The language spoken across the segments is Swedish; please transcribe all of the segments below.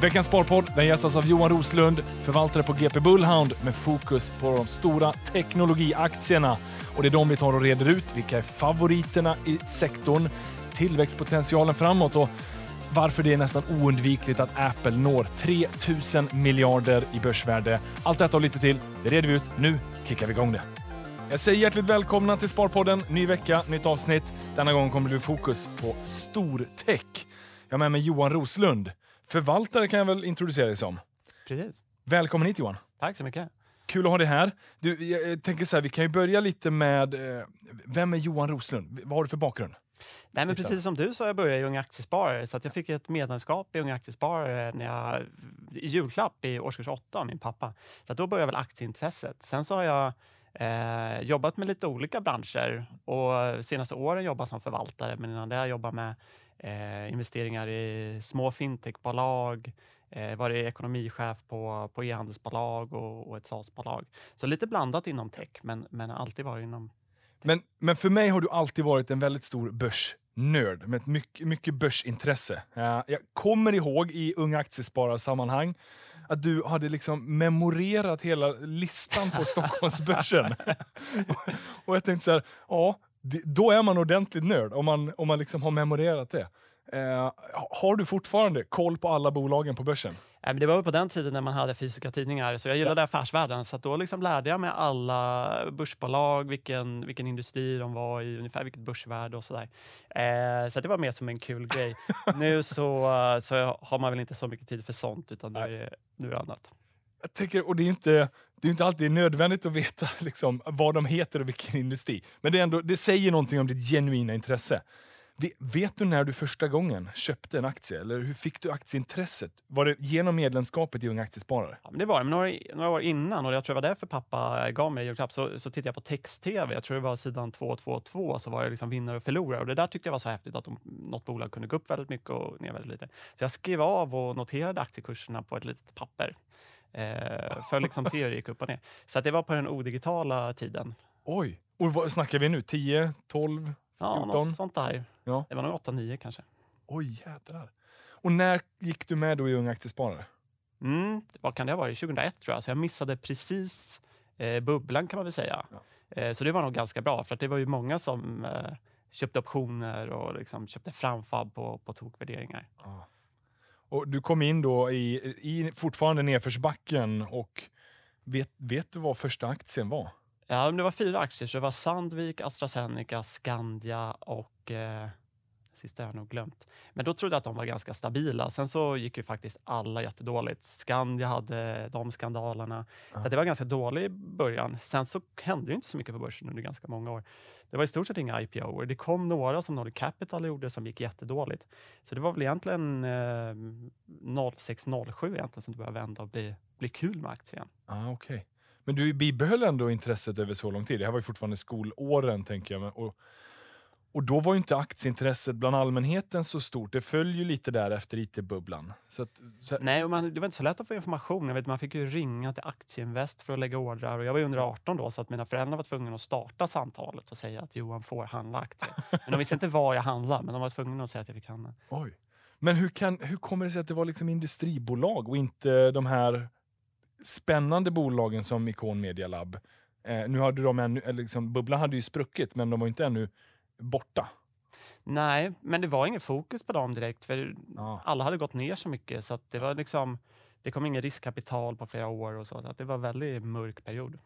Veckans Sparpodd den gästas av Johan Roslund, förvaltare på GP Bullhound med fokus på de stora teknologiaktierna. Och det är de vi tar och reder ut. Vilka är favoriterna i sektorn? Tillväxtpotentialen framåt och varför det är nästan oundvikligt att Apple når 3000 miljarder i börsvärde. Allt detta och lite till, det reder vi ut. Nu kickar vi igång det. Jag säger hjärtligt välkomna till Sparpodden. Ny vecka, nytt avsnitt. Denna gång kommer det bli fokus på stortech. Jag har med mig Johan Roslund. Förvaltare kan jag väl introducera dig som. Precis. Välkommen hit Johan. Tack så mycket. Kul att ha dig här. Du, jag tänker så här, vi kan ju börja lite med, eh, vem är Johan Roslund? Vad har du för bakgrund? Nej, men precis som du så jag började i Unga Aktiesparare så att jag fick ett medlemskap i Unga Aktiesparare när jag, i julklapp i årskurs 8 av min pappa. Så då började väl aktieintresset. Sen så har jag eh, jobbat med lite olika branscher och senaste åren jobbat som förvaltare. Men innan det har jag jobbat med eh, investeringar i små fintechbolag, eh, varit ekonomichef på, på e-handelsbolag och, och ett SaaS-bolag. Så lite blandat inom tech, men, men alltid varit inom Men, men för mig har du alltid varit en väldigt stor börsnörd med ett mycket, mycket börsintresse. Eh, jag kommer ihåg i Unga Aktiespararsammanhang att du hade liksom memorerat hela listan på Stockholmsbörsen. och jag tänkte så här, ja, då är man ordentligt nörd om man, om man liksom har memorerat det. Eh, har du fortfarande koll på alla bolagen på börsen? Nej, men det var ju på den tiden när man hade fysiska tidningar, så jag gillade affärsvärlden. Så då liksom lärde jag mig alla börsbolag, vilken, vilken industri de var i, ungefär vilket börsvärde och sådär. Eh, så det var mer som en kul grej. nu så, så har man väl inte så mycket tid för sånt, utan nu är, nu är det annat. Jag tänker, och det är inte, det är inte alltid nödvändigt att veta liksom, vad de heter och vilken industri. Men det, är ändå, det säger någonting om ditt genuina intresse. Vet du när du första gången köpte en aktie? Eller hur fick du aktieintresset? Var det genom medlemskapet i Unga Aktiesparare? Ja, men det var det. Men några, några år innan, och jag tror det var därför pappa gav mig julklapp, så, så tittade jag på text-tv. Jag tror det var sidan 222, så var det liksom vinnare och förlorare. Och det där tyckte jag var så häftigt, att de, något bolag kunde gå upp väldigt mycket och ner väldigt lite. Så jag skrev av och noterade aktiekurserna på ett litet papper. Eh, för liksom se hur det gick upp och ner. Så det var på den odigitala tiden. Oj! Och vad snackar vi nu? 10, 12, Ja, 14? något sånt där. Ja. Det var nog 8-9 kanske. Oj, jädrar. Och när gick du med då i Unga Aktiesparare? Mm, vad kan det ha varit? 2001 tror jag. Så jag missade precis eh, bubblan kan man väl säga. Eh, så det var nog ganska bra, för att det var ju många som eh, köpte optioner och liksom köpte framfab på, på tokvärderingar. Ja. Och du kom in då i, i fortfarande nedförsbacken och vet, vet du vad första aktien var? Ja, men det var fyra aktier, så det var Sandvik, AstraZeneca, Skandia och eh, sista har jag nog glömt. Men då trodde jag att de var ganska stabila. Sen så gick ju faktiskt alla jättedåligt. Skandia hade de skandalerna. Så Ja. att det var ganska dålig i början. Sen så hände det inte så mycket på börsen under ganska många år. Det var i stort sett inga IPO. Det kom några som Nordic Capital gjorde som gick jättedåligt. Så det var väl egentligen eh, 06-07 egentligen som det började vända och bli, bli kul med aktien. Ah, okay. Men du bibehöll ändå intresset över så lång tid. Det här var ju fortfarande skolåren, tänker jag. Och, och då var ju inte aktieintresset bland allmänheten så stort. Det föll ju lite där efter IT-bubblan. Så att, så, Nej, och man, det var inte så lätt att få information. Jag vet, man fick ju ringa till Aktieinvest för att lägga ordrar. Och jag var under 18 då, så att mina föräldrar var tvungna att starta samtalet och säga att Johan får handla aktier. Men de visste inte vad jag handlade, men de var tvungna att säga att jag fick handla. oj. Men hur, kan, hur kommer det sig att det var liksom industribolag och inte de här spännande bolagen som Icon Media Lab? Eh, nu hade de ännu, liksom, bubblan hade ju spruckit, men de var inte ännu borta. Nej, men det var ingen fokus på dem direkt, för Ja. alla hade gått ner så mycket. Så det var liksom, det kom ingen riskkapital på flera år och så. så att det var en väldigt mörk period.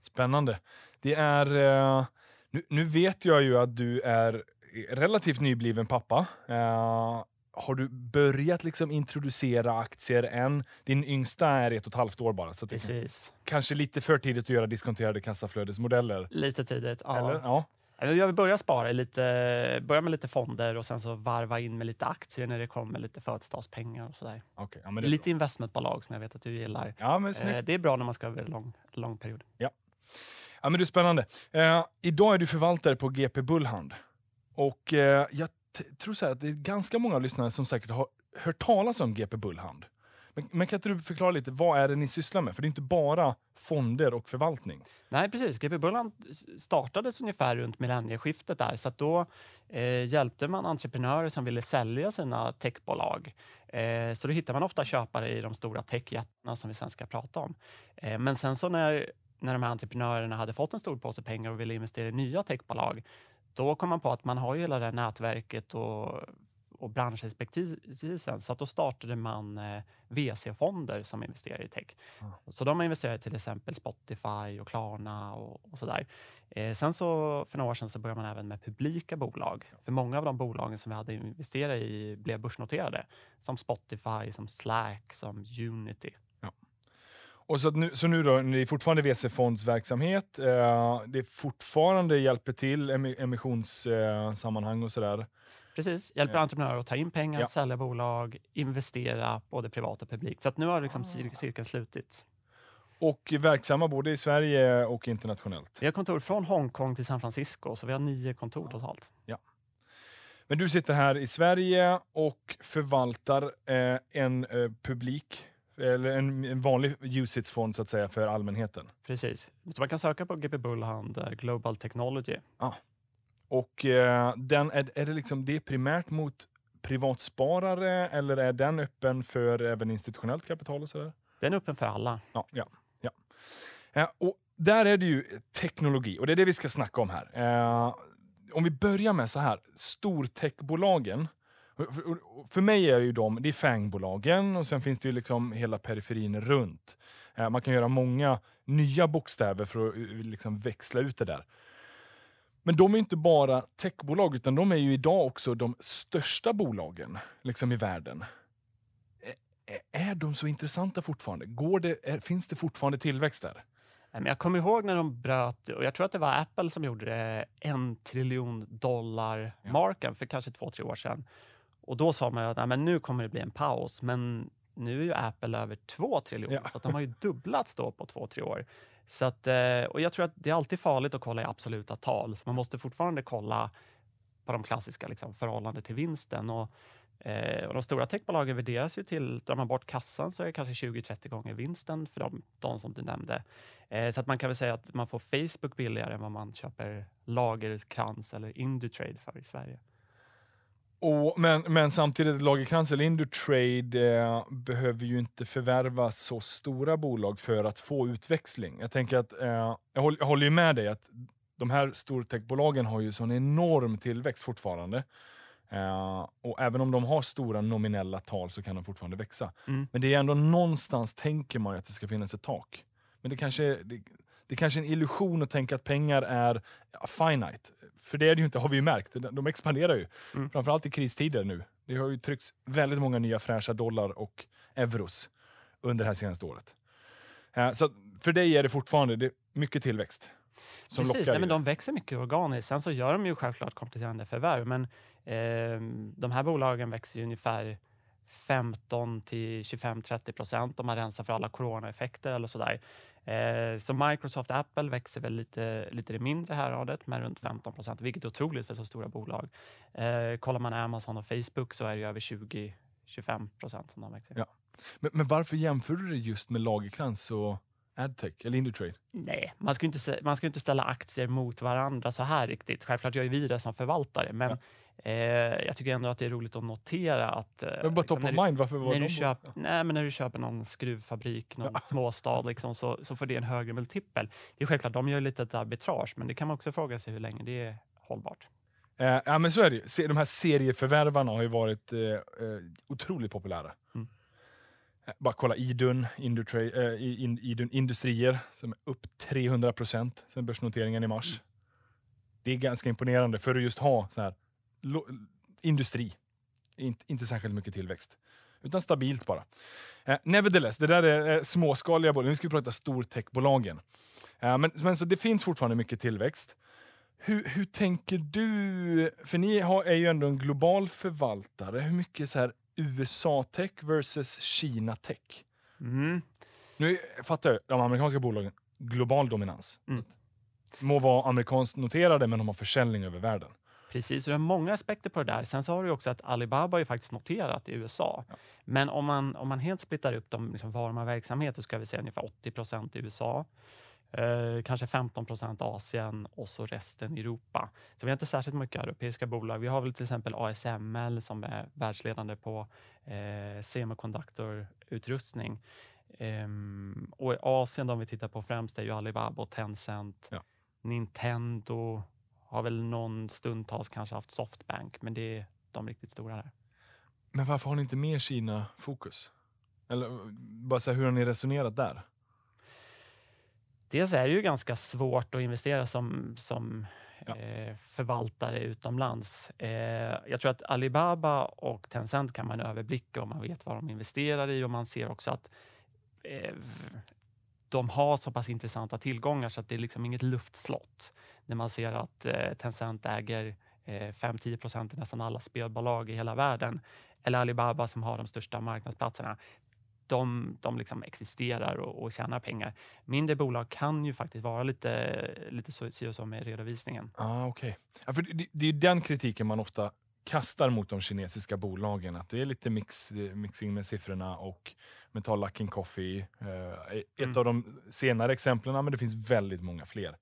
Spännande. Det är, eh, nu, nu vet jag ju att du är relativt nybliven pappa. Eh, har du börjat liksom introducera aktier än? Din yngsta är ett och ett halvt år bara, så Precis. kanske lite för tidigt att göra diskonterade kassaflödesmodeller. Lite tidigt. Ja. Eller? Ja. Ja, Jag vill börja spara lite, börja med lite fonder och sen så varva in med lite aktier när det kommer lite födelsedagspengar och sådär. okej. ja, men det är Lite bra. investmentbolag som jag vet att du gillar. Ja, men Eh, snyggt. det är bra när man ska över en lång, lång period. Ja, men det är spännande. Eh, idag är du förvaltare på GP Bullhound. Och eh, jag tror så här att det är ganska många lyssnare som säkert har hört talas om GP Bullhound. Men, men kan inte du förklara lite, vad är det ni sysslar med? För det är inte bara fonder och förvaltning. Nej, precis. GP Bulland startades ungefär runt millennieskiftet där, så att då eh, hjälpte man entreprenörer som ville sälja sina techbolag. Eh, så då hittar man ofta köpare i de stora techjättarna som vi sen ska prata om. Eh, men sen så när, när de här entreprenörerna hade fått en stor påse pengar och ville investera i nya techbolag, då kom man på att man har ju hela det här nätverket och och branschexpertisen. Så att då startade man eh, VC-fonder som investerar i tech. Mm. Så de har investerat i till exempel Spotify och Klarna och, och sådär. Eh, sen så för några år sedan så började man även med publika bolag. För många av de bolagen som vi hade investerat i blev börsnoterade. Som Spotify, som Slack, som Unity. Ja. Och så, nu, så nu då, det är fortfarande VC-fondsverksamhet. Eh, det är fortfarande hjälper till emissionssammanhang och sådär. Precis, hjälper ja. entreprenörer att ta in pengar, ja. sälja bolag, investera, både privat och publik. Så att nu har liksom ah. cirkeln slutits. Och verksamma både i Sverige och internationellt? Vi har kontor från Hongkong till San Francisco, så vi har nio kontor totalt. Ja. Men du sitter här i Sverige och förvaltar eh, en eh, publik eller en, en vanlig UCITS-fond så att säga för allmänheten. Precis. Så man kan söka på GP Bullhand eh, Global Technology. Ah. Och eh, den, är, är det, liksom, det är primärt mot privatsparare eller är den öppen för även institutionellt kapital? och sådär? Den är öppen för alla. Ja, ja, ja. Eh, och där är det ju teknologi och det är det vi ska snacka om här. Eh, om vi börjar med så här, stortechbolagen. För, för mig är ju de, det är FANG-bolagen och sen finns det ju liksom hela periferin runt. Eh, man kan göra många nya bokstäver för att eh, liksom växla ut det där. Men de är inte bara techbolag, utan de är ju idag också de största bolagen liksom i världen. Är de så intressanta fortfarande? Går det, finns det fortfarande tillväxt där? Jag kommer ihåg när de bröt, och jag tror att det var Apple som gjorde det, en triljon dollar-marken för kanske två, tre år sedan. Och då sa man att men nu kommer det bli en paus, men nu är ju Apple över två triljoner, ja. så de har ju dubblats då på två, tre år. Så att, eh, och jag tror att det är alltid farligt att kolla i absoluta tal. Så man måste fortfarande kolla på de klassiska liksom, förhållande till vinsten. Och, eh, och de stora techbolagen värderas ju till, drar man bort kassan så är det kanske 20-30 gånger vinsten för de, de som du nämnde. Eh, så att man kan väl säga att man får Facebook billigare än vad man köper Lagerkrans eller Indutrade för i Sverige. Och, men, men samtidigt, Lagercrantz eller Indutrade eh, behöver ju inte förvärva så stora bolag för att få utväxling. Jag tänker att, eh, jag, håller, jag håller ju med dig att de här stortechbolagen har ju sån enorm tillväxt fortfarande. Eh, och även om de har stora nominella tal så kan de fortfarande växa. Mm. Men det är ändå någonstans tänker man att det ska finnas ett tak. Men det kanske, det, det kanske är en illusion att tänka att pengar är ja, finite. För det är det ju inte, har vi ju märkt. De expanderar ju. Mm. Framförallt i kristider nu. Det har ju tryckts väldigt många nya fräscha dollar och euros under det här senaste året. Uh, så för dig är det fortfarande det mycket tillväxt. Som Precis, nej, men de växer mycket organiskt. Sen så gör de ju självklart kompletterande förvärv, men eh, de här bolagen växer ju ungefär 15 till 25-30 procent om man rensar för alla coronaeffekter eller sådär. Eh, så Microsoft och Apple växer väl lite, lite det mindre häradet med runt 15 procent, vilket är otroligt för så stora bolag. Eh, kollar man Amazon och Facebook så är det över 20-25 procent som de växer. Ja. Men, men, varför jämför du det just med Lagerkrans och Adtech eller Indutrade? Nej, man ska, inte, man ska inte ställa aktier mot varandra så här riktigt. Självklart gör vi det som förvaltare, men ja. Eh, jag tycker ändå att det är roligt att notera att... Eh, men bara top liksom, of mind, varför var när du köp, Nej, men när du köper någon skruvfabrik, någon ja. småstad, liksom, så, så får det en högre multipel. Det är självklart, de gör lite ett arbitrage, men det kan man också fråga sig hur länge det är hållbart. Eh, ja, men så är det ju. De här serieförvärvarna har ju varit eh, eh otroligt populära. Mm. Eh, bara kolla Idun, Indutrade, äh, Idun Industrier, som är upp 300 procent sen börsnoteringen i mars. Mm. Det är ganska imponerande för att just ha så här industri. Inte, inte särskilt mycket tillväxt. Utan stabilt bara. Eh, nevertheless, det där är eh, småskaliga bolag. Nu ska vi prata stortechbolagen. Eh, men, men så det finns fortfarande mycket tillväxt. Hur, hur tänker du? För ni har, är ju ändå en global förvaltare. Hur mycket så här USA-tech versus Kina-tech? Mm. Nu fattar jag, de amerikanska bolagen, global dominans. Mm. Må vara amerikanskt noterade, men de har försäljning över världen. Precis, så det är många aspekter på det där. Sen så har du också att Alibaba är faktiskt noterat i USA. Ja. Men om man, om man helt splittar upp de liksom varor och verksamhet, så ska vi säga ungefär 80 procent i USA. Eh, kanske 15 procent Asien och så resten Europa. Så vi har inte särskilt mycket europeiska bolag. Vi har väl till exempel ASML som är världsledande på eh, semiconductor-utrustning. Um, och i Asien, de vi tittar på främst, är ju Alibaba och Tencent. Ja. Nintendo har väl någon stundtals kanske haft Softbank, men det är de riktigt stora där. Men varför har ni inte mer Kina-fokus? Eller bara så här, hur har ni resonerat där? Dels är det ju ganska svårt att investera som, som ja. eh, förvaltare utomlands. Eh, jag tror att Alibaba och Tencent kan man överblicka om man vet vad de investerar i och man ser också att eh, de har så pass intressanta tillgångar så att det är liksom inget luftslott. När man ser att eh, Tencent äger eh, 5-10 procent i nästan alla spelbolag i hela världen eller Alibaba som har de största marknadsplatserna. De, de liksom existerar och, och tjänar pengar. Mindre bolag kan ju faktiskt vara lite, lite så, så, med redovisningen. Ah, okay. Ja, för det, det är den kritiken man ofta kastar mot de kinesiska bolagen. Att det är lite mix, mixing med siffrorna och Metal Lucking Coffee. Eh, ett mm. av de senare exemplen, men det finns väldigt många fler.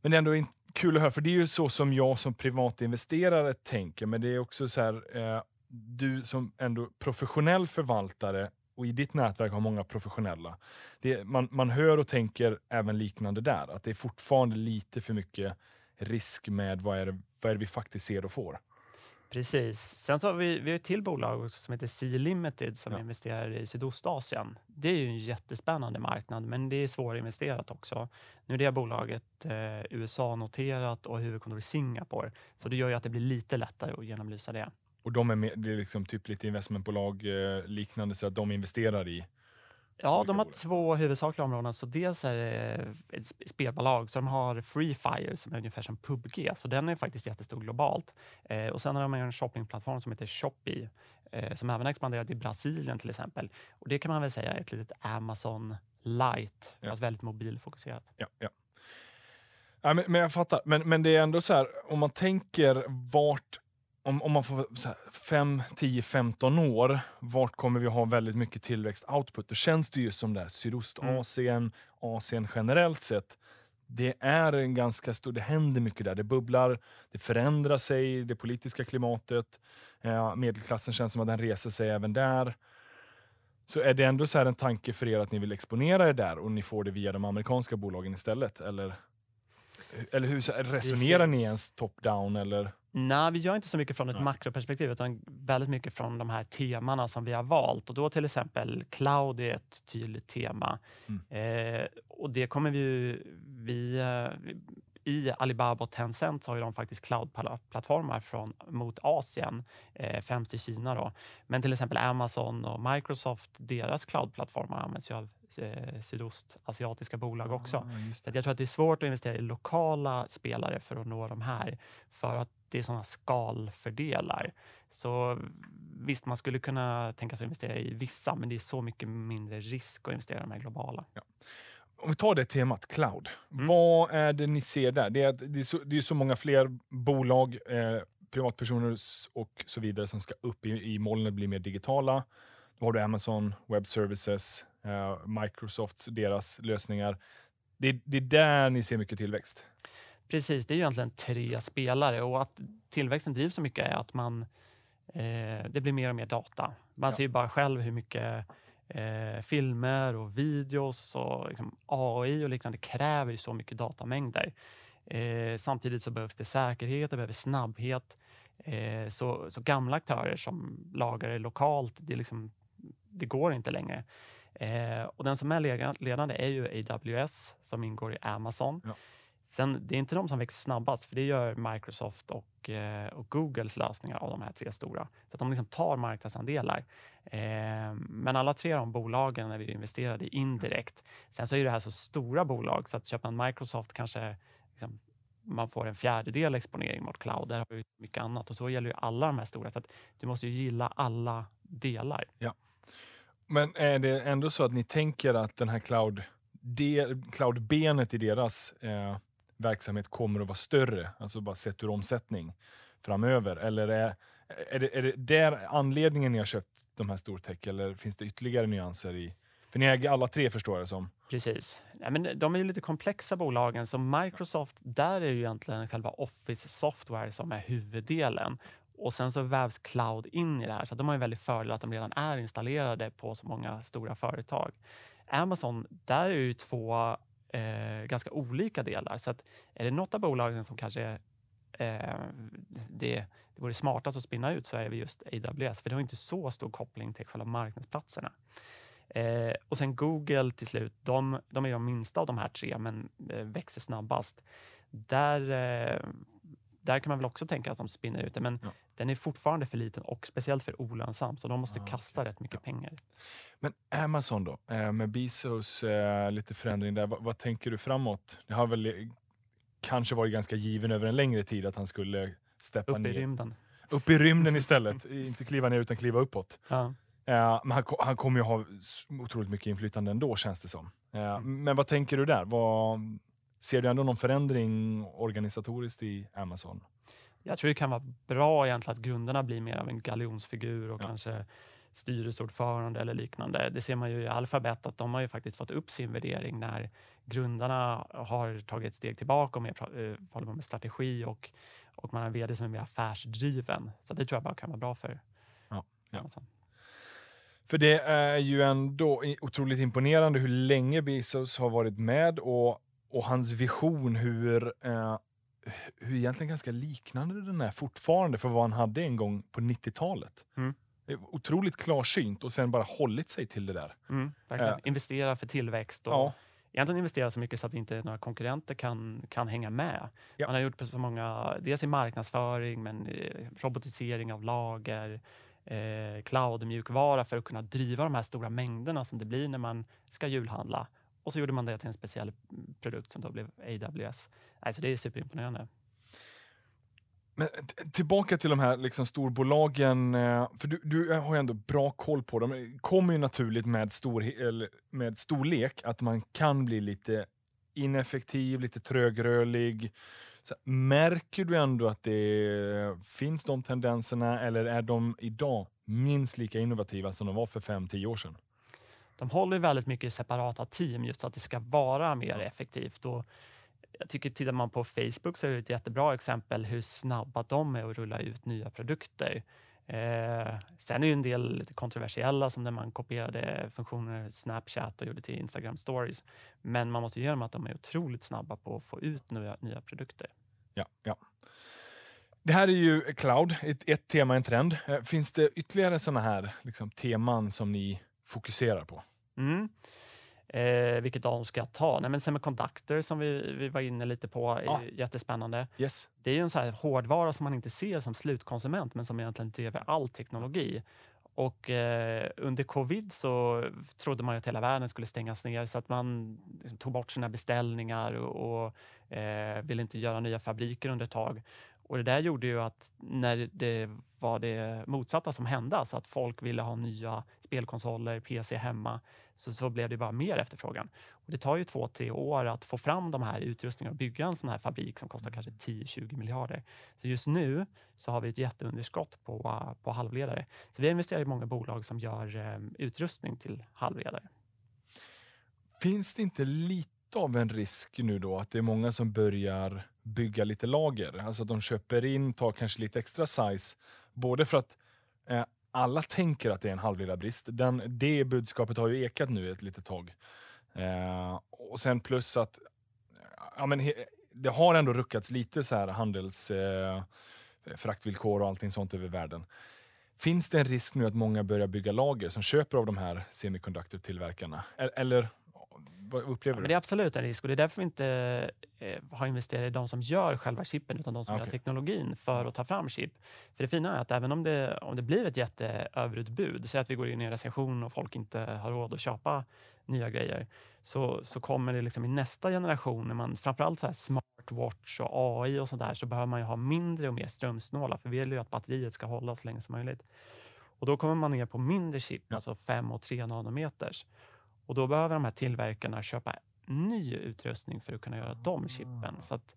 Men det är ändå kul att höra, för det är ju så som jag som privatinvesterare tänker, men det är också så här, eh, du som ändå professionell förvaltare och i ditt nätverk har många professionella. Det, man, man hör och tänker även liknande där, att det är fortfarande lite för mycket risk med vad är det, vad är det vi faktiskt ser och får. Precis. Sen så har vi, vi har ett till bolag som heter Sea Limited som ja. investerar i Sydostasien. Det är ju en jättespännande marknad, men det är svårinvesterat också. Nu är det bolaget eh, USA-noterat och huvudkontor i Singapore, så det gör ju att det blir lite lättare att genomlysa det. Och de är, med, det är liksom typ lite investmentbolag eh, liknande, så att de investerar i Ja, de har två huvudsakliga områden. Så dels är det ett spelbolag, så de har Free Fire som är ungefär som PubG, så den är faktiskt jättestor globalt. Eh, och sen har de en shoppingplattform som heter Shopee, eh, som även expanderat i Brasilien till exempel. Och det kan man väl säga är ett litet Amazon light, ja. väldigt mobilfokuserat. Ja, ja. ja men, men, jag fattar, men, men det är ändå så här, om man tänker vart om, om man får 5, 10, 15 år, vart kommer vi ha väldigt mycket tillväxt output? Då känns det ju som där Sydostasien, mm. Asien generellt sett. Det är en ganska stor, det händer mycket där. Det bubblar, det förändrar sig, det politiska klimatet. Eh, medelklassen känns som att den reser sig även där. Så är det ändå så här en tanke för er att ni vill exponera er där och ni får det via de amerikanska bolagen istället? Eller, eller hur resonerar ni ens top-down? Eller? Nej, vi gör inte så mycket från ett Nej. makroperspektiv utan väldigt mycket från de här temana som vi har valt. Och då till exempel cloud är ett tydligt tema. Mm. Eh, och det kommer vi, vi eh, i Alibaba och Tencent har de faktiskt cloud-plattformar mot Asien, eh, främst i Kina. Då. Men till exempel Amazon och Microsoft, deras cloud-plattformar används ju av eh, sydostasiatiska bolag också. Ah, så jag tror att det är svårt att investera i lokala spelare för att nå de här, för att det är sådana skalfördelar. Så visst, man skulle kunna tänka sig att investera i vissa, men det är så mycket mindre risk att investera i de här globala. Ja. Om vi tar det temat, cloud. Mm. Vad är det ni ser där? Det är, det är, så, det är så många fler bolag, eh, privatpersoner och så vidare som ska upp i, i molnet, bli mer digitala. Då har du Amazon Web Services, eh, Microsoft, deras lösningar. Det, det är där ni ser mycket tillväxt. Precis, det är egentligen tre spelare och att tillväxten drivs så mycket är att man, eh, det blir mer och mer data. Man ja. ser ju bara själv hur mycket eh, filmer och videos och liksom AI och liknande kräver ju så mycket datamängder. Eh, samtidigt så behövs det säkerhet, det behöver snabbhet. Eh, så, så gamla aktörer som lagar det lokalt, det, liksom, det går inte längre. Eh, och den som är ledande är ju AWS som ingår i Amazon. Ja. Sen, det är inte de som växer snabbast, för det gör Microsoft och, eh, och Googles lösningar av de här tre stora. Så att de liksom tar marknadsandelar. Eh, men alla tre av de bolagen är vi investerade i indirekt. Sen så är det här så stora bolag, så att köper man Microsoft kanske liksom, man får en fjärdedel exponering mot cloud. Där har vi mycket annat och så gäller ju alla de här stora. Så att du måste ju gilla alla delar. Ja. Men är det ändå så att ni tänker att den här cloud, cloud-benet i deras eh, verksamhet kommer att vara större, alltså bara sett ur omsättning framöver? Eller är, är, det, är det där anledningen ni har köpt de här stortech, eller finns det ytterligare nyanser i? För ni äger alla tre förstår jag det som. Precis. Ja, men de är ju lite komplexa bolagen, så Microsoft, där är det ju egentligen själva Office Software som är huvuddelen. Och sen så vävs cloud in i det här, så de har en väldig fördel att de redan är installerade på så många stora företag. Amazon, där är ju två eh, ganska olika delar. Så att är det något av bolagen som kanske eh, det, det vore smartast att spinna ut så är det just AWS, för det har inte så stor koppling till själva marknadsplatserna. Eh, och sen Google till slut, de, de är de minsta av de här tre, men eh, växer snabbast. Där, eh, där kan man väl också tänka att de spinner ut det, men ja den är fortfarande för liten och speciellt för olönsam, så de måste ah, kasta okay. rätt mycket ja. pengar. Men Amazon då, eh, med Bezos, eh, lite förändring där. Vad, vad, tänker du framåt? Det har väl kanske varit ganska given över en längre tid att han skulle steppa upp ner. Upp i rymden. Upp i rymden istället. Inte kliva ner utan kliva uppåt. Ja. Uh, men han, han, kommer ju ha otroligt mycket inflytande ändå känns det som. Uh, mm. Men vad tänker du där? Vad, ser du ändå någon förändring organisatoriskt i Amazon? Jag tror det kan vara bra egentligen att grundarna blir mer av en galjonsfigur och ja. kanske styrelseordförande eller liknande. Det ser man ju i Alphabet att de har ju faktiskt fått upp sin värdering när grundarna har tagit ett steg tillbaka och mer uh, håller med strategi och, och man har en vd som är mer affärsdriven. Så det tror jag bara kan vara bra för ja, ja. För det är ju ändå otroligt imponerande hur länge Bezos har varit med och, och hans vision hur, eh, hur egentligen ganska liknande den är fortfarande för vad han hade en gång på 90-talet. Mm. Otroligt klarsynt och sen bara hållit sig till det där. Mm, eh. Investera för tillväxt och ja. egentligen investera så mycket så att inte några konkurrenter kan, kan hänga med. Ja. Man har gjort så många, dels i marknadsföring, men robotisering av lager, eh, cloud-mjukvara för att kunna driva de här stora mängderna som det blir när man ska julhandla. Och så gjorde man det till en speciell produkt som då blev AWS. Alltså det är superimponerande. Men tillbaka till de här liksom storbolagen, eh, för du, du har ju ändå bra koll på dem. Det kommer ju naturligt med, stor, med storlek att man kan bli lite ineffektiv, lite trögrörlig. Så, märker du ändå att det finns de tendenserna eller är de idag minst lika innovativa som de var för 5-10 år sedan? De håller väldigt mycket i separata team just att det ska vara mer effektivt. Och jag tycker tittar man på Facebook så är det ett jättebra exempel hur snabba de är att rulla ut nya produkter. Eh, sen är det en del lite kontroversiella som när man kopierade funktioner Snapchat och gjorde till Instagram stories. Men man måste ge dem att de är otroligt snabba på att få ut nya, nya produkter. Ja, ja. Det här är ju cloud, ett, ett tema, en trend. Eh, finns det ytterligare sådana här liksom, teman som ni fokuserar på? Mm. Eh, vilket dem ska ta? Nej, men semiconductor som vi, vi var inne lite på är ah. jättespännande. Yes. Det är ju en så här hårdvara som man inte ser som slutkonsument, men som egentligen driver all teknologi. Och eh, under covid så trodde man att hela världen skulle stängas ner så att man liksom tog bort sina beställningar och, och eh, ville inte göra nya fabriker under ett tag. Och det där gjorde ju att när det var det motsatta som hände, alltså att folk ville ha nya spelkonsoler, PC hemma, så, så blev det bara mer efterfrågan. Och det tar ju två, tre år att få fram de här utrustningarna och bygga en sån här fabrik som kostar kanske 10-20 miljarder. Så just nu så har vi ett jätteunderskott på, på halvledare. Så vi investerar i många bolag som gör um, utrustning till halvledare. Finns det inte lite av en risk nu då att det är många som börjar bygga lite lager? Alltså att de köper in, tar kanske lite extra size, både för att eh, alla tänker att det är en halvledarbrist. Den, det budskapet har ju ekat nu ett litet tag. Eh, och sen plus att ja, men he, det har ändå ruckats lite så här handels eh, fraktvillkor och allting sånt över världen. Finns det en risk nu att många börjar bygga lager som köper av de här semiconductor-tillverkarna? Eller vad upplever ja, du? Det är absolut en risk och det är därför vi inte eh, har investerat i de som gör själva chippen utan de som okay. gör teknologin för att ta fram chip. För det fina är att även om det, om det blir ett jätteöverutbud, säg att vi går in i en recession och folk inte har råd att köpa nya grejer, så, så kommer det liksom i nästa generation, när man framförallt så här smartwatch och AI och sånt där, så behöver man ju ha mindre och mer strömsnåla, för vi vill ju att batteriet ska hålla så länge som möjligt. Och då kommer man ner på mindre chip, alltså 5 och 3 nanometers. Och då behöver de här tillverkarna köpa ny utrustning för att kunna göra de chippen. Så att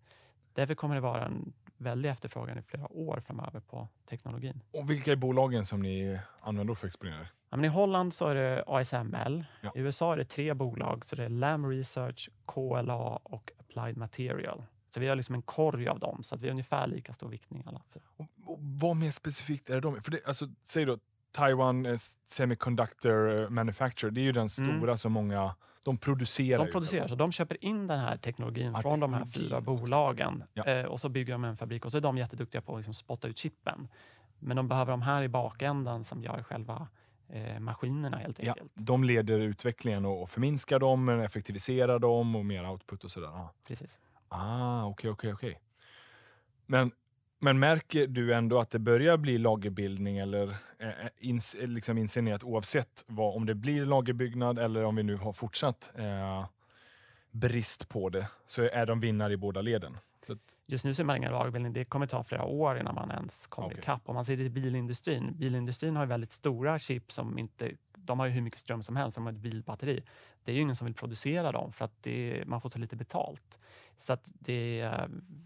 därför kommer det vara en väldig efterfrågan i flera år framöver på teknologin. Och vilka är bolagen som ni använder för exponera? Ja, I Holland så är det ASML. Ja. I USA är det tre bolag, så det är Lam Research, KLA och Applied Material. Så vi har liksom en korg av dem, så att vi har ungefär lika stor viktning alla. Och, och vad mer specifikt är de? För det, alltså, säg då Taiwan eh, Semiconductor eh, Manufacturer, det är ju den Mm. stora som många, de producerar. De producerar, så de köper in den här teknologin Ja, från de här fyra bolagen Ja. eh, och så bygger de en fabrik och så är de jätteduktiga på att liksom spotta ut chippen. Men de behöver de här i bakändan som gör själva eh, maskinerna helt Ja, enkelt. de leder utvecklingen och, och förminskar dem, effektiviserar dem och mer output och sådär. Ah. Precis. Ah, okej, okej, okej. Men, men märker du ändå att det börjar bli lagerbildning eller eh, eh, ins, liksom att oavsett vad, om det blir lagerbyggnad eller om vi nu har fortsatt eh, brist på det, så är de vinnare i båda leden? Just nu ser man ingen lagerbildning. Det kommer ta flera år innan man ens kommer Okej. ikapp. Om man ser det i bilindustrin. Bilindustrin har väldigt stora chip som inte... De har ju hur mycket ström som helst, för de har ett bilbatteri. Det är ju ingen som vill producera dem för att det, man får så lite betalt. Så att det,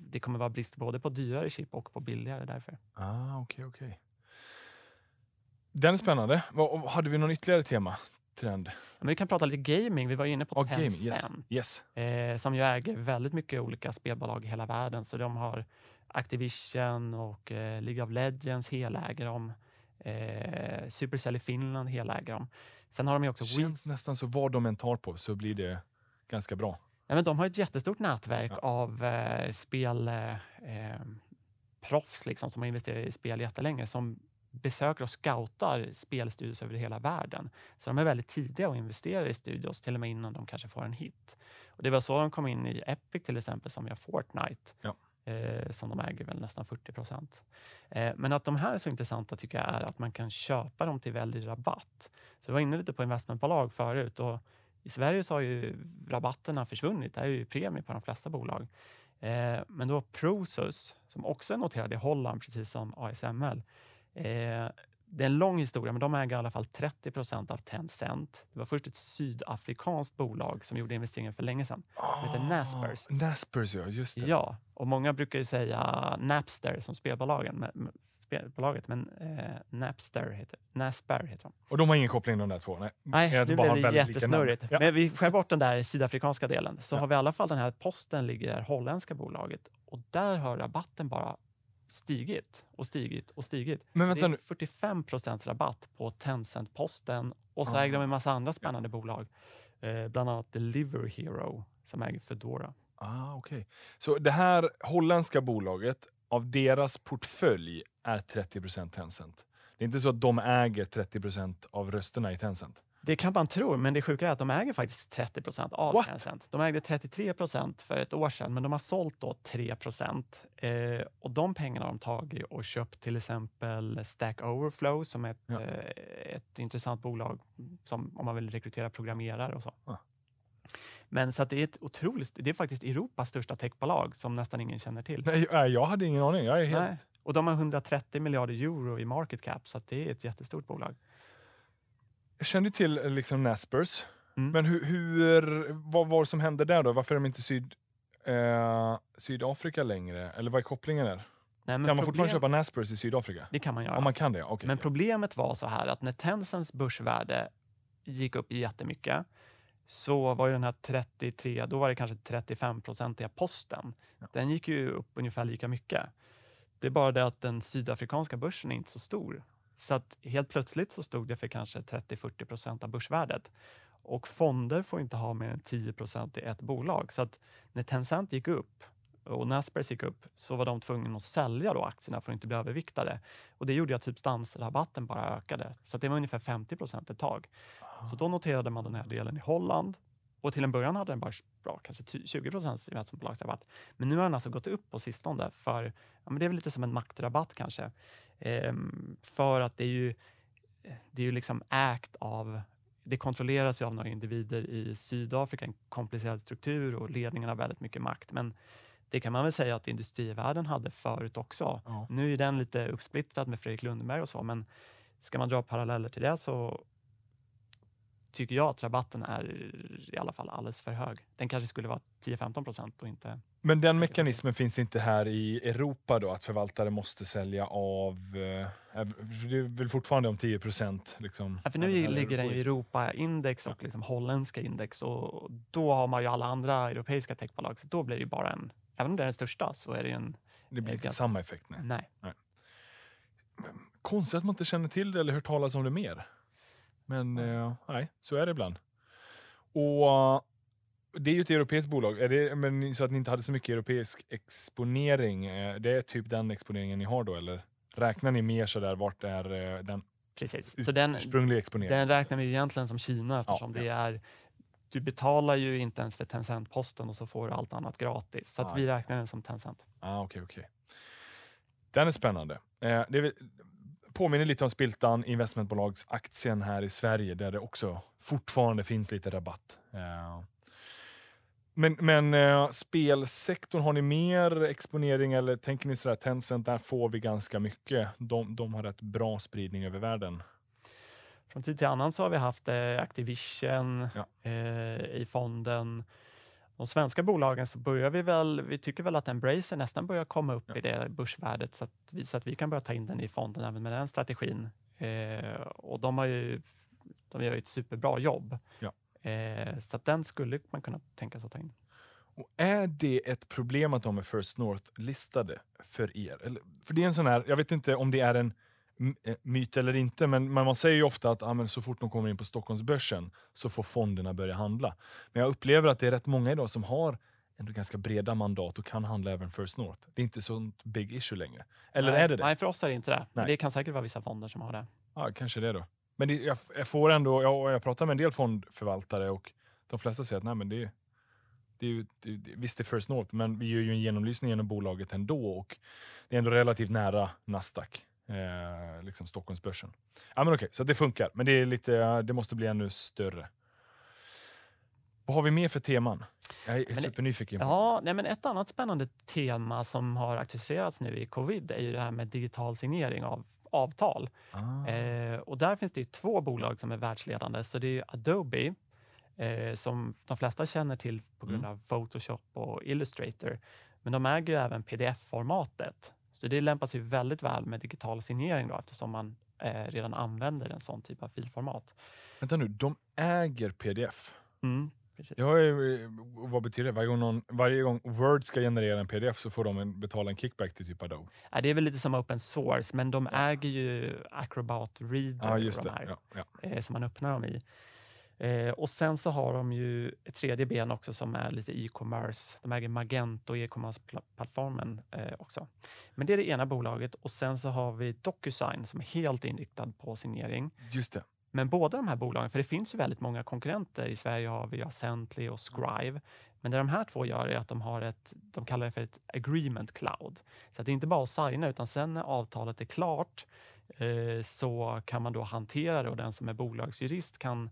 det kommer vara brist både på dyrare chip och på billigare därför. ah, okej, okej. Den är spännande. Hade vi någon ytterligare tema? Trend? Men vi kan prata lite gaming. Vi var inne på Ja, gaming. Yes. Tencent. yes. eh, som ju äger väldigt mycket olika spelbolag i hela världen. Så de har Activision och eh, League of Legends heläger de. Eh, Supercell i Finland heläger de. Sen har de ju också känns nästan så vad de än tar på så blir det ganska bra. Ja, men de har ett jättestort nätverk Ja. av eh, spel, eh, liksom, som har investerat i spel jättelänge som besöker och scoutar spelstudios över hela världen. Så de är väldigt tidiga och investerar i studios, till och med innan de kanske får en hit. Och det var så de kom in i Epic till exempel, som gör Fortnite, Ja eh, som de äger väl nästan 40 procent. Eh, men att de här är så intressanta tycker jag är att man kan köpa dem till väldigt rabatt. Så jag var inne lite på investmentbolag förut och i Sverige så har ju rabatterna försvunnit. Det är ju premie på de flesta bolag. Eh, men då Prosus, som också är noterad i Holland, precis som ASML. Eh, det är en lång historia, men de äger i alla fall 30 procent av Tencent. Det var först ett sydafrikanskt bolag som gjorde investeringen för länge sedan. heter Naspers. Ah, Naspers, ja. Just det. Ja, och många brukar ju säga Napster som spelbolagen, men, spelbolaget, men eh, Napster heter, Nasper heter de. Och de har ingen koppling de där två? Nej, Nej, nu blev det jättesnurrigt. Ja. Men vi skär bort den där sydafrikanska delen, så Ja. har vi i alla fall den här posten ligger i det holländska bolaget och där har rabatten bara stigit och stigit och stigit. Men Det vänta är nu. 45 procents rabatt på Tencent-posten och så Aha. äger de en massa andra spännande bolag, eh, bland annat Deliver Hero som äger Foodora. Ah, okej. Så det här holländska bolaget, av deras portfölj är 30% Tencent. Det är inte så att de äger 30% av rösterna i Tencent? Det kan man tro, men det sjuka är att de äger faktiskt 30 procent av What? Tencent. De ägde 33 procent för ett år sedan, men de har sålt då 3 procent. Eh, och de pengarna har de tagit och köpt till exempel Stack Overflow som är ett, Ja. eh, ett intressant bolag som om man vill rekrytera programmerare och så. Ah. Men så det är ett otroligt, det är faktiskt Europas största techbolag som nästan ingen känner till. Nej, jag hade ingen aning. Jag är helt... Nej. Och de har 130 miljarder euro i market cap, så det är ett jättestort bolag. Jag kände till eh, liksom Naspers, Mm. men hur, hur, vad var det som hände där då? Varför är de inte syd, eh, Sydafrika längre? Eller vad är kopplingen där? Nej, Kan man problem- fortfarande köpa Naspers i Sydafrika? Det kan man göra. Om man kan det? Okej. Men ja. problemet var så här att när Tencents börsvärde gick upp jättemycket så var ju den här 33, då var det kanske 35-procentiga posten. Ja. Den gick ju upp ungefär lika mycket. Det är bara det att den sydafrikanska börsen är inte så stor. Så att helt plötsligt så stod det för kanske 30-40 procent av börsvärdet. Och fonder får inte ha mer än 10 procent i ett bolag. Så att när Tencent gick upp och Naspers gick upp så var de tvungna att sälja då aktierna för att inte bli överviktade. Och det gjorde att substansrabatten bara ökade. Så det var ungefär 50 procent ett tag. Så då noterade man den här delen i Holland och till en början hade den bara bra, kanske ty- 20 procents investmentbolagsrabatt. Men nu har den alltså gått upp på sistone för, ja, men det är väl lite som en maktrabatt kanske. Ehm, för att det är ju, det är ju liksom ägt av det kontrolleras ju av några individer i Sydafrika, en komplicerad struktur och ledningen har väldigt mycket makt. Men det kan man väl säga att industrivärlden hade förut också. Ja. Nu är den lite uppsplittrad med Fredrik Lundberg och så, men ska man dra paralleller till det så tycker jag att rabatten är i alla fall alldeles för hög. Den kanske skulle vara 10-15 procent och inte... Men den mekanismen finns inte här i Europa då, att förvaltare måste sälja av... Eh, det är väl fortfarande om 10 procent? Liksom, ja, för nu ligger den i Europa-index och liksom holländska index och då har man ju alla andra europeiska techbolag, så då blir det ju bara en... Även om det är den största så är det en... Det blir inte samma effekt? Nej. nej. nej. Konstigt att man inte känner till det eller hört talas om det mer. Men eh, nej, så är det ibland. Och det är ju ett europeiskt bolag. Är det, men så att ni inte hade så mycket europeisk exponering. Eh, det är typ den exponeringen ni har då, eller? Räknar ni mer sådär, vart är eh, den Precis. Så den, ursprungliga exponeringen? Den räknar vi egentligen som Kina eftersom ja, det är du betalar ju inte ens för Tencent-posten och så får du allt annat gratis. Så ah, vi räknar den som Tencent. Ah, okay, okay. Den är spännande. Eh, det är, påminner lite om Spiltan investmentbolagsaktien här i Sverige där det också fortfarande finns lite rabatt. Uh, men, men uh, spelsektorn, har ni mer exponering eller tänker ni sådär Tencent, där får vi ganska mycket. De, de har rätt bra spridning över världen. Från tid till annan så har vi haft eh, Activision ja. eh, i fonden de svenska bolagen så börjar vi väl, vi tycker väl att Embracer nästan börjar komma upp ja. i det börsvärdet så att, vi, så att vi kan börja ta in den i fonden även med den strategin. Eh, och de har ju, de gör ju ett superbra jobb. Ja. Eh, så att den skulle man kunna tänka sig att ta in. Och är det ett problem att de är First North-listade för er? Eller, för det är en sån här, jag vet inte om det är en myt eller inte, men man säger ju ofta att ah, så fort de kommer in på Stockholmsbörsen så får fonderna börja handla. Men jag upplever att det är rätt många idag som har ändå ganska breda mandat och kan handla även First North. Det är inte sånt big issue längre. Eller nej, är det det? Nej, för oss är det inte det. Nej. Det kan säkert vara vissa fonder som har det. Ja, kanske det då. Men det, jag, jag, får ändå, jag, jag pratar med en del fondförvaltare och de flesta säger att nej, men det, det är ju, det, visst det är First North, men vi gör ju en genomlysning genom bolaget ändå och det är ändå relativt nära Nasdaq eh, liksom Stockholmsbörsen. Ja, men okej, så det funkar, men det, är lite, det måste bli ännu större. Vad har vi mer för teman? Jag är men, supernyfiken. Ja, nej, men ett annat spännande tema som har aktualiserats nu i covid är ju det här med digital signering av avtal. Ah. Eh, och där finns det två bolag som är världsledande. Så det är Adobe eh, som de flesta känner till på grund mm. av Photoshop och Illustrator. Men de äger ju även pdf-formatet så det lämpar sig väldigt väl med digital signering då, eftersom man eh, redan använder en sån typ av filformat. Vänta nu, de äger pdf? Mm, Ja, vad betyder det? Varje gång, någon, varje gång Word ska generera en pdf så får de en, betala en kickback till typ Adobe? Ja, det är väl lite som open source, men de äger ju Acrobat Reader, ja, just de här, ja, ja. Eh, som man öppnar dem i. Eh, och sen så har de ju ett tredje ben också som är lite e-commerce. De äger Magento, e-commerce-plattformen eh, också. Men det är det ena bolaget och sen så har vi DocuSign som är helt inriktad på signering. Just det. Men båda de här bolagen, för det finns ju väldigt många konkurrenter. I Sverige har vi Ascently och Scrive. Men det de här två gör är att de har ett, de kallar det för ett agreement cloud. Så det är inte bara att signa utan sen när avtalet är klart eh, så kan man då hantera det och den som är bolagsjurist kan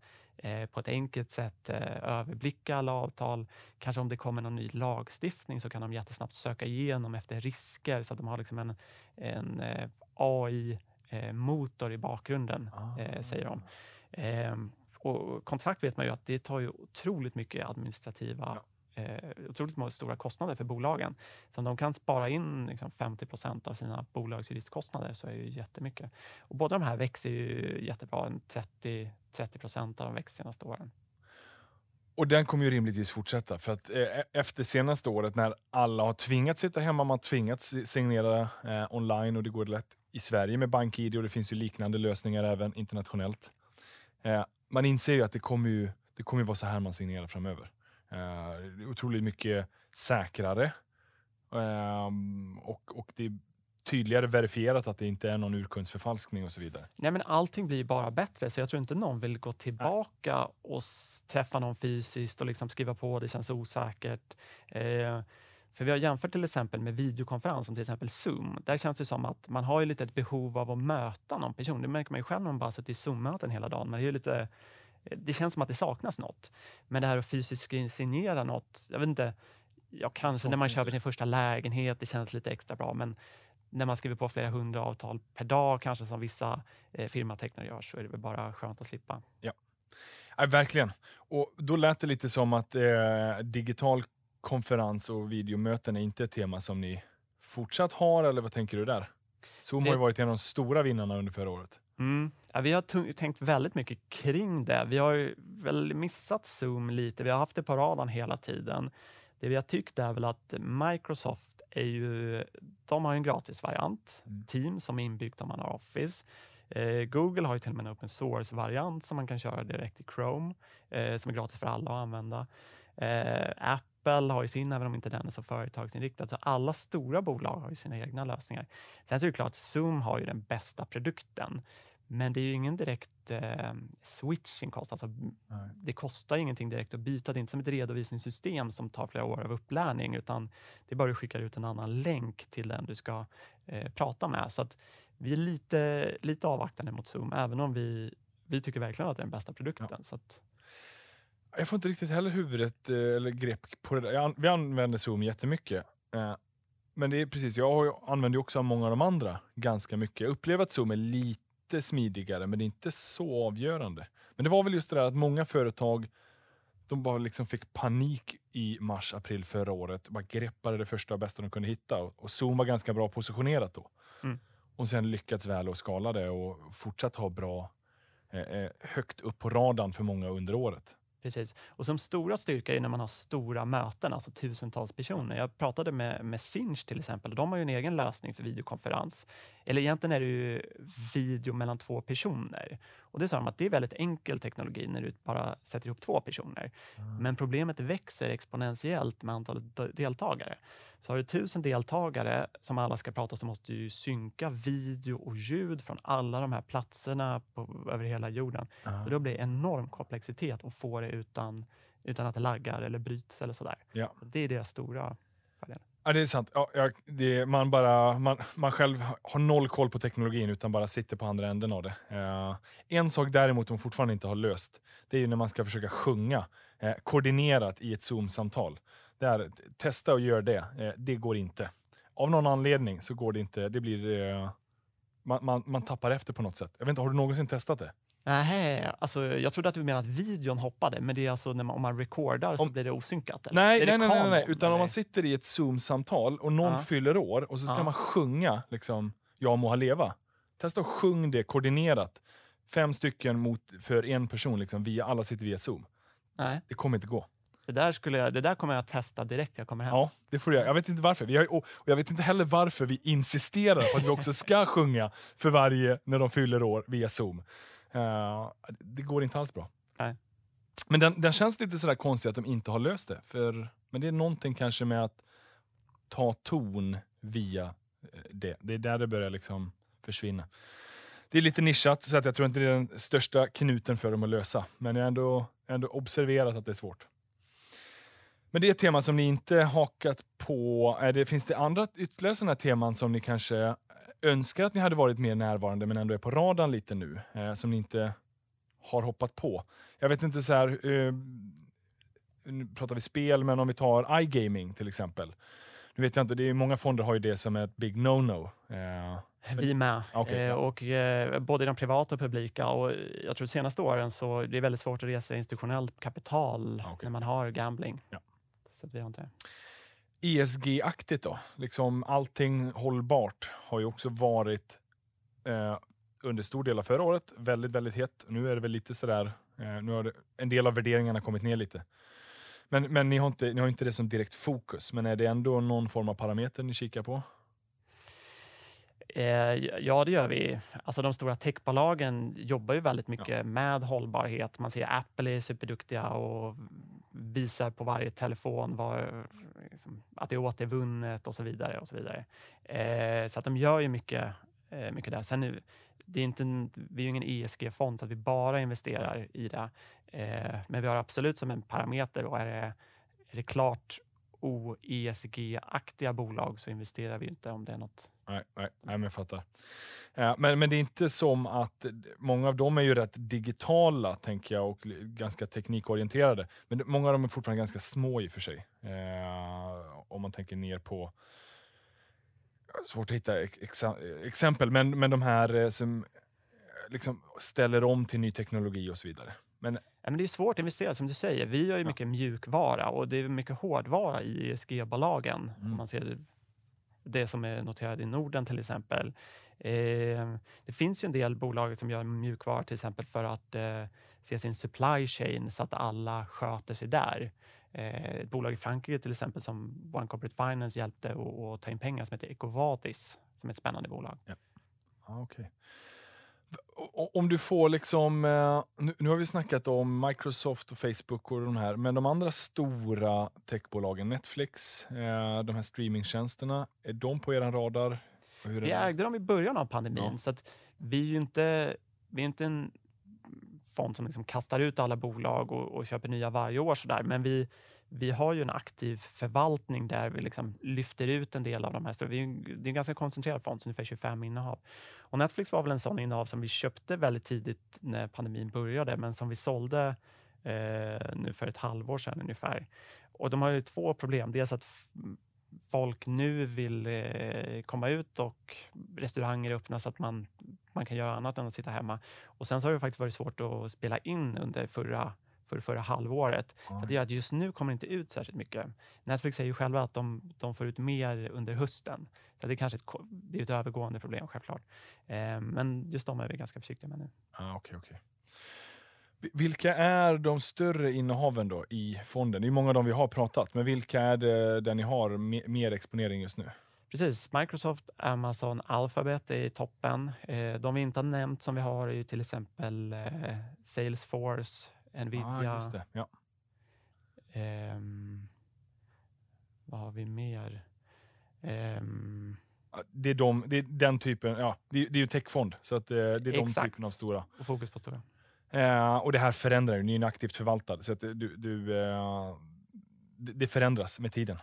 på ett enkelt sätt eh, överblicka alla avtal. Kanske om det kommer någon ny lagstiftning så kan de jättesnabbt söka igenom efter risker så att de har liksom en, en eh, AI-motor i bakgrunden, ah. säger de. Ehm, och kontrakt vet man ju att det tar ju otroligt mycket administrativa ja eh, otroligt stora kostnader för bolagen. Så om de kan spara in liksom 50 procent av sina bolagsjuristkostnader så är det ju jättemycket. Och båda de här växer ju jättebra, 30 procent av de växt senaste åren. Och den kommer ju rimligtvis fortsätta, för att eh, e-, efter senaste året när alla har tvingats sitta hemma, man tvingats signera eh, online och det går lätt i Sverige med BankID och det finns ju liknande lösningar även internationellt. Eh, man inser ju att det kommer ju, det kommer ju vara så här man signerar framöver. Uh, otroligt mycket säkrare. Um, och, och det är tydligare verifierat att det inte är någon urkundsförfalskning och så vidare. Nej, men allting blir bara bättre, så jag tror inte någon vill gå tillbaka Nej. och träffa någon fysiskt och liksom skriva på, det känns osäkert. Eh, för vi har jämfört till exempel med videokonferens som till exempel Zoom. Där känns det som att man har ju lite ett behov av att möta någon person. Det märker man ju själv när man bara suttit i Zoom-möten hela dagen. Man är ju lite det känns som att det saknas något. Men det här att fysiskt signera något, jag vet inte, ja, kanske Så när man köper sin första lägenhet, det känns lite extra bra, men när man skriver på flera hundra avtal per dag, kanske som vissa eh, firmatecknare gör, så är det väl bara skönt att slippa. Ja. Ja, verkligen. Och då lät det lite som att eh, digital konferens och videomöten är inte ett tema som ni fortsatt har, eller vad tänker du där? Zoom Det- har ju varit en av de stora vinnarna under förra året. Mm. Ja, vi har tänkt väldigt mycket kring det. Vi har ju väl missat Zoom lite. Vi har haft det på radarn hela tiden. Det vi har tyckt är väl att Microsoft är ju, de har ju en gratisvariant, Mm. Teams som är inbyggt om man har Office. Eh, Google har ju till och med en open source-variant som man kan köra direkt i Chrome, eh, som är gratis för alla att använda. Eh, Apple har ju sin, även om inte den är så företagsinriktad. Så alla stora bolag har ju sina egna lösningar. Sen är det ju klart, Zoom har ju den bästa produkten. Men det är ju ingen direkt eh, switching cost. Alltså, Nej. det kostar ingenting direkt att byta. Det är inte som ett redovisningssystem som tar flera år av upplärning, utan det är bara att skicka ut en annan länk till den du ska eh, prata med. Så att vi är lite, lite avvaktande mot Zoom, även om vi, vi tycker verkligen att det är den bästa produkten. Så att, Jag får inte riktigt heller huvudet eh, eller grepp på det där. Vi använder Zoom jättemycket. Eh, Men det är precis, jag använder också många av de andra ganska mycket. Jag upplever att Zoom är lite smidigare, men det är inte så avgörande. Men det var väl just det där att många företag de bara liksom fick panik i mars, april förra året. Bara greppade det första och bästa de kunde hitta. Och, Zoom var ganska bra positionerat då. Mm. Och sen lyckats väl och skala det och fortsatt ha bra, eh, eh, högt upp på radarn för många under året. Precis. Och som stora styrka är när man har stora möten, alltså tusentals personer. Jag pratade med, med Sinch till exempel de har ju en egen lösning för videokonferens. Eller egentligen är det ju video mellan två personer. Och det sa de att det är väldigt enkel teknologi när du bara sätter ihop två personer. Men problemet växer exponentiellt med antalet de- deltagare. Så har du tusen deltagare som alla ska prata så måste du synka video och ljud från alla de här platserna på, över hela jorden. Ah. Och då blir det enorm komplexitet att få det utan, utan att det laggar eller bryts eller sådär. Ja. Det är deras stora fördel. Ja, det är sant. Ja, jag, det, man, bara, man, man själv har noll koll på teknologin utan bara sitter på andra änden av det. Eh, en sak däremot de fortfarande inte har löst, det är ju när man ska försöka sjunga eh, koordinerat i ett Zoom-samtal. Där, testa och gör det. Eh, det går inte. Av någon anledning så går det inte. Det blir, eh, man, man, man tappar efter på något sätt. Jag vet inte, har du någonsin testat det? Nej, alltså jag trodde att du menade att videon hoppade, men det är alltså när man, om man recordar så Om- blir det osynkat? Eller? Nej, är det nej, nej, nej, nej, utan om eller? man sitter i ett Zoom-samtal och någon Ja. fyller år och så ska Ja. man sjunga liksom, Jag må ha leva. Testa att sjung det koordinerat. Fem stycken mot, för en person, liksom, via, alla sitter via Zoom. Nej, Det kommer inte gå. Det där, skulle jag, det där kommer jag testa direkt jag kommer hem. Ja, det får du göra. Jag vet inte varför. Vi har, och jag vet inte heller varför vi insisterar på att vi också ska sjunga för varje, när de fyller år, via Zoom. Eh, det går inte alls bra. Nej. Men den, den känns lite sådär konstig att de inte har löst det. För, men det är någonting kanske med att ta ton via eh, det. Det är där det börjar liksom försvinna. Det är lite nischat, så att jag tror inte det är den största knuten för dem att lösa. Men jag har ändå, ändå observerat att det är svårt. Men det är ett tema som ni inte hakat på. Är det, finns det andra ytterligare sådana teman som ni kanske önskar att ni hade varit mer närvarande men ändå är på radarn lite nu? Eh, som ni inte har hoppat på? Jag vet inte så här, eh, nu pratar vi spel, men om vi tar iGaming till exempel. Nu vet jag inte, det är, många fonder har ju det som ett big no-no. Eh, Vi med. Okej, eh, och, eh, både de privata och publika. Och jag tror de senaste åren så det är väldigt svårt att resa institutionellt kapital okej. när man har gambling. Ja. Så att vi har inte... ESG-aktigt då? Liksom allting hållbart har ju också varit eh, under stor del av förra året väldigt, väldigt hett. Nu är det väl lite sådär, eh, nu har det, en del av värderingarna kommit ner lite. Men, men ni, har inte, ni har inte det som direkt fokus, men är det ändå någon form av parameter ni kikar på? Eh, ja, det gör vi. Alltså de stora techbolagen jobbar ju väldigt mycket med hållbarhet. Man ser Apple är superduktiga och visar på varje telefon var, liksom, att det är återvunnet och så vidare. och Så vidare. Eh, så att de gör ju mycket, eh, mycket där. Sen är, det är inte vi är ju ingen ESG-fond så att vi bara investerar i det. Eh, men vi har absolut som en parameter och är det, är det klart o-ESG-aktiga bolag så investerar vi inte om det är något Nej, nej, nej men jag fattar. Eh, men, men det är inte som att, många av dem är ju rätt digitala tänker jag och ganska teknikorienterade. Men många av dem är fortfarande ganska små i och för sig. Eh, om man tänker ner på, svårt att hitta ex, exempel, men, men de här eh, som liksom ställer om till ny teknologi och så vidare. Men Ja, men det är svårt att investera, som du säger. Vi gör ju Ja. mycket mjukvara och det är mycket hårdvara i ESG-bolagen. Mm. Om man ser det som är noterat i Norden till exempel. Eh, det finns ju en del bolag som gör mjukvara till exempel för att eh, se sin supply chain så att alla sköter sig där. Eh, ett bolag i Frankrike till exempel som One Corporate Finance hjälpte att ta in pengar som heter Ecovadis, som är ett spännande bolag. Ja, Ah, okay. Om du får liksom, eh, nu, har vi snackat om Microsoft och Facebook och de här, men de andra stora techbolagen, Netflix, eh, de här streamingtjänsterna, är de på er radar? Vi ägde dem i början av pandemin, Ja. så vi är inte, vi är inte en fond som liksom kastar ut alla bolag och, och köper nya varje år, så där. men vi, vi har ju en aktiv förvaltning där vi liksom lyfter ut en del av de här. Så Vi det är en ganska koncentrerad fond, så ungefär 25 innehav. Och Netflix var väl en sån innehav som vi köpte väldigt tidigt när pandemin började, men som vi sålde eh, nu för ett halvår sedan ungefär. Och de har ju två problem. Dels att folk nu vill eh, komma ut och restauranger öppnas så att man, man kan göra annat än att sitta hemma. Och sen så har det faktiskt varit svårt att spela in under förra, för förra halvåret. Så det gör att just nu kommer det inte ut särskilt mycket. Netflix säger ju själva att de, de får ut mer under hösten. Så det är kanske ett, det är ett övergående problem självklart. Eh, men just de är vi ganska försiktiga med nu. Ah, okej, okej. Vi- Vilka är de större innehaven då i fonden? Det är många av dem vi har pratat, men vilka är det där ni har me- mer exponering just nu? Precis, Microsoft, Amazon, Alphabet är i toppen. Eh, de vi inte har nämnt som vi har är ju till exempel eh, Salesforce, Nvidia. Ah, just det. Ja. ehm, vad har vi mer? Ja, Det är, de, det är den typen, ja, det, är- det är ju techfond, så att, eh, det är de Exakt. typen av stora. och fokus på stora. Eh, och det här förändrar ju, ni är en aktivt förvaltad, så att du, du, eh, det, det förändras med tiden.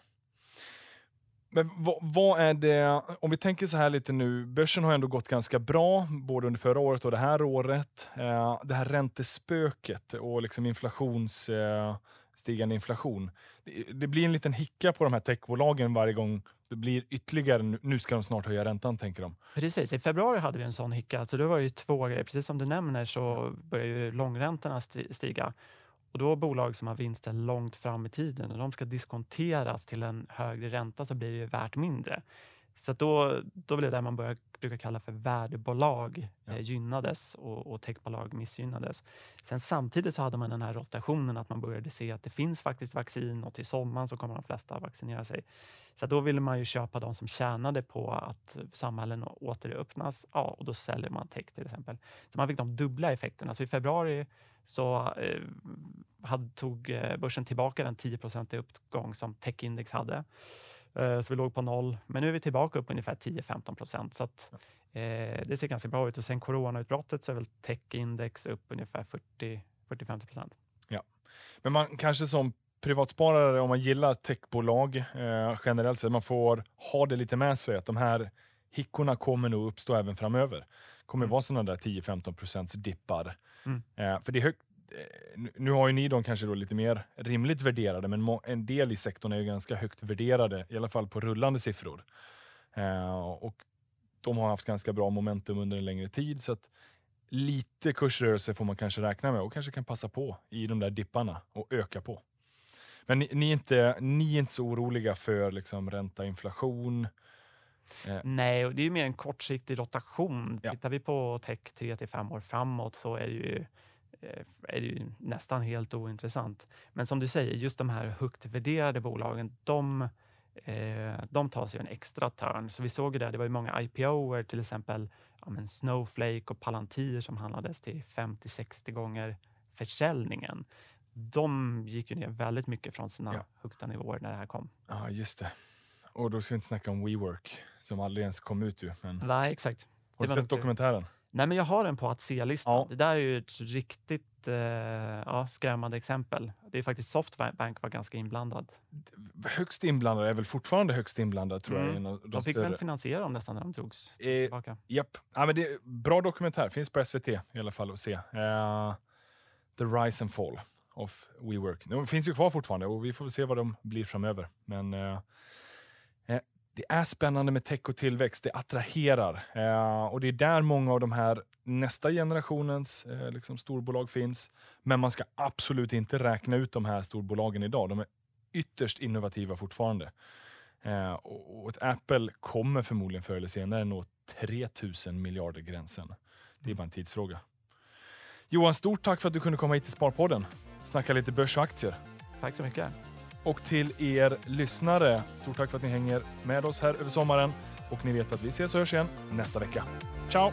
Men vad, vad är det, om vi tänker så här lite nu, börsen har ändå gått ganska bra, både under förra året och det här året. Eh, det här räntespöket och liksom inflations, eh, stigande inflation. Det, det blir en liten hicka på de här techbolagen varje gång det blir ytterligare, nu- ska de snart höja räntan tänker de. Precis, i februari hade vi en sån hicka. Så då var det ju två grejer. Precis som du nämner så börjar ju långräntorna sti- stiga. Och då bolag som har vinster långt fram i tiden och de ska diskonteras till en högre ränta så blir det ju värt mindre. Så att då, då blir det man börjar, brukar kalla för värdebolag Ja. eh, gynnades och, och techbolag missgynnades. Sen samtidigt så hade man den här rotationen att man började se att det finns faktiskt vaccin och till sommaren så kommer de flesta vaccinera sig. Så då ville man ju köpa de som tjänade på att samhällen återöppnas. Ja, och då säljer man tech till exempel. Så man fick de dubbla effekterna. Så i februari så eh, hade, tog eh, börsen tillbaka den 10 i uppgång som techindex hade. Eh, så vi låg på noll. Men nu är vi tillbaka upp ungefär 10-15 procent. Så att, eh, det ser ganska bra ut. Och sen coronautbrottet så är väl techindex upp ungefär 40-50 procent. Men man kanske som privatsparare, om man gillar techbolag eh, generellt sett, man får ha det lite med sig att de här hickorna kommer nog uppstå även framöver. kommer Mm. vara sådana där 10-15 procents dippar. Mm. Eh, för det är högt, nu- nu har ju ni de kanske då lite mer rimligt värderade, men en del i sektorn är ju ganska högt värderade, i alla fall på rullande siffror. Eh, och de har haft ganska bra momentum under en längre tid, så att lite kursrörelse får man kanske räkna med och kanske kan passa på i de där dipparna och öka på. Men ni, ni, är, inte, ni är inte så oroliga för liksom ränta, inflation? Nej, och det är ju mer en kortsiktig rotation. Ja. Tittar vi på tech 3 till 5 år framåt så är det, ju, eh, är det ju nästan helt ointressant. Men som du säger, just de här högt värderade bolagen, de, eh, de tar sig en extra törn. Så vi såg ju det, det var ju många IPOer, till exempel ja, men Snowflake och Palantir som handlades till 50-60 gånger försäljningen. De gick ju ner väldigt mycket från sina Ja. högsta nivåer när det här kom. Ja, just det. Och då ska vi inte snacka om WeWork som aldrig ens kom ut ju. Men... Nej, exakt. Har du sett dokumentären? Nej, men jag har den på att se-listan. Ja. Det där är ju ett riktigt eh, ja, skrämmande exempel. Det är faktiskt Softbank var ganska inblandad. Högst inblandad är väl fortfarande högst inblandad tror jag. Mm. av de De fick större. väl finansiera dem nästan när de drogs Eh, tillbaka. Japp. Ja, men det är bra dokumentär, finns på SVT i alla fall att se. Eh, The Rise and Fall of WeWork. De finns ju kvar fortfarande och vi får väl se vad de blir framöver. Men eh, det är spännande med tech och tillväxt, det attraherar. Eh, och det är där många av de här nästa generationens eh, liksom storbolag finns. Men man ska absolut inte räkna ut de här storbolagen idag. De är ytterst innovativa fortfarande. Eh, och, och ett Apple kommer förmodligen förr eller senare nå 3000 miljarder gränsen. Det är bara en tidsfråga. Johan, stort tack för att du kunde komma hit till Sparpodden. Snacka lite börs och aktier. Tack så mycket. Och till er lyssnare, stort tack för att ni hänger med oss här över sommaren. Och ni vet att vi ses och hörs igen nästa vecka. Ciao!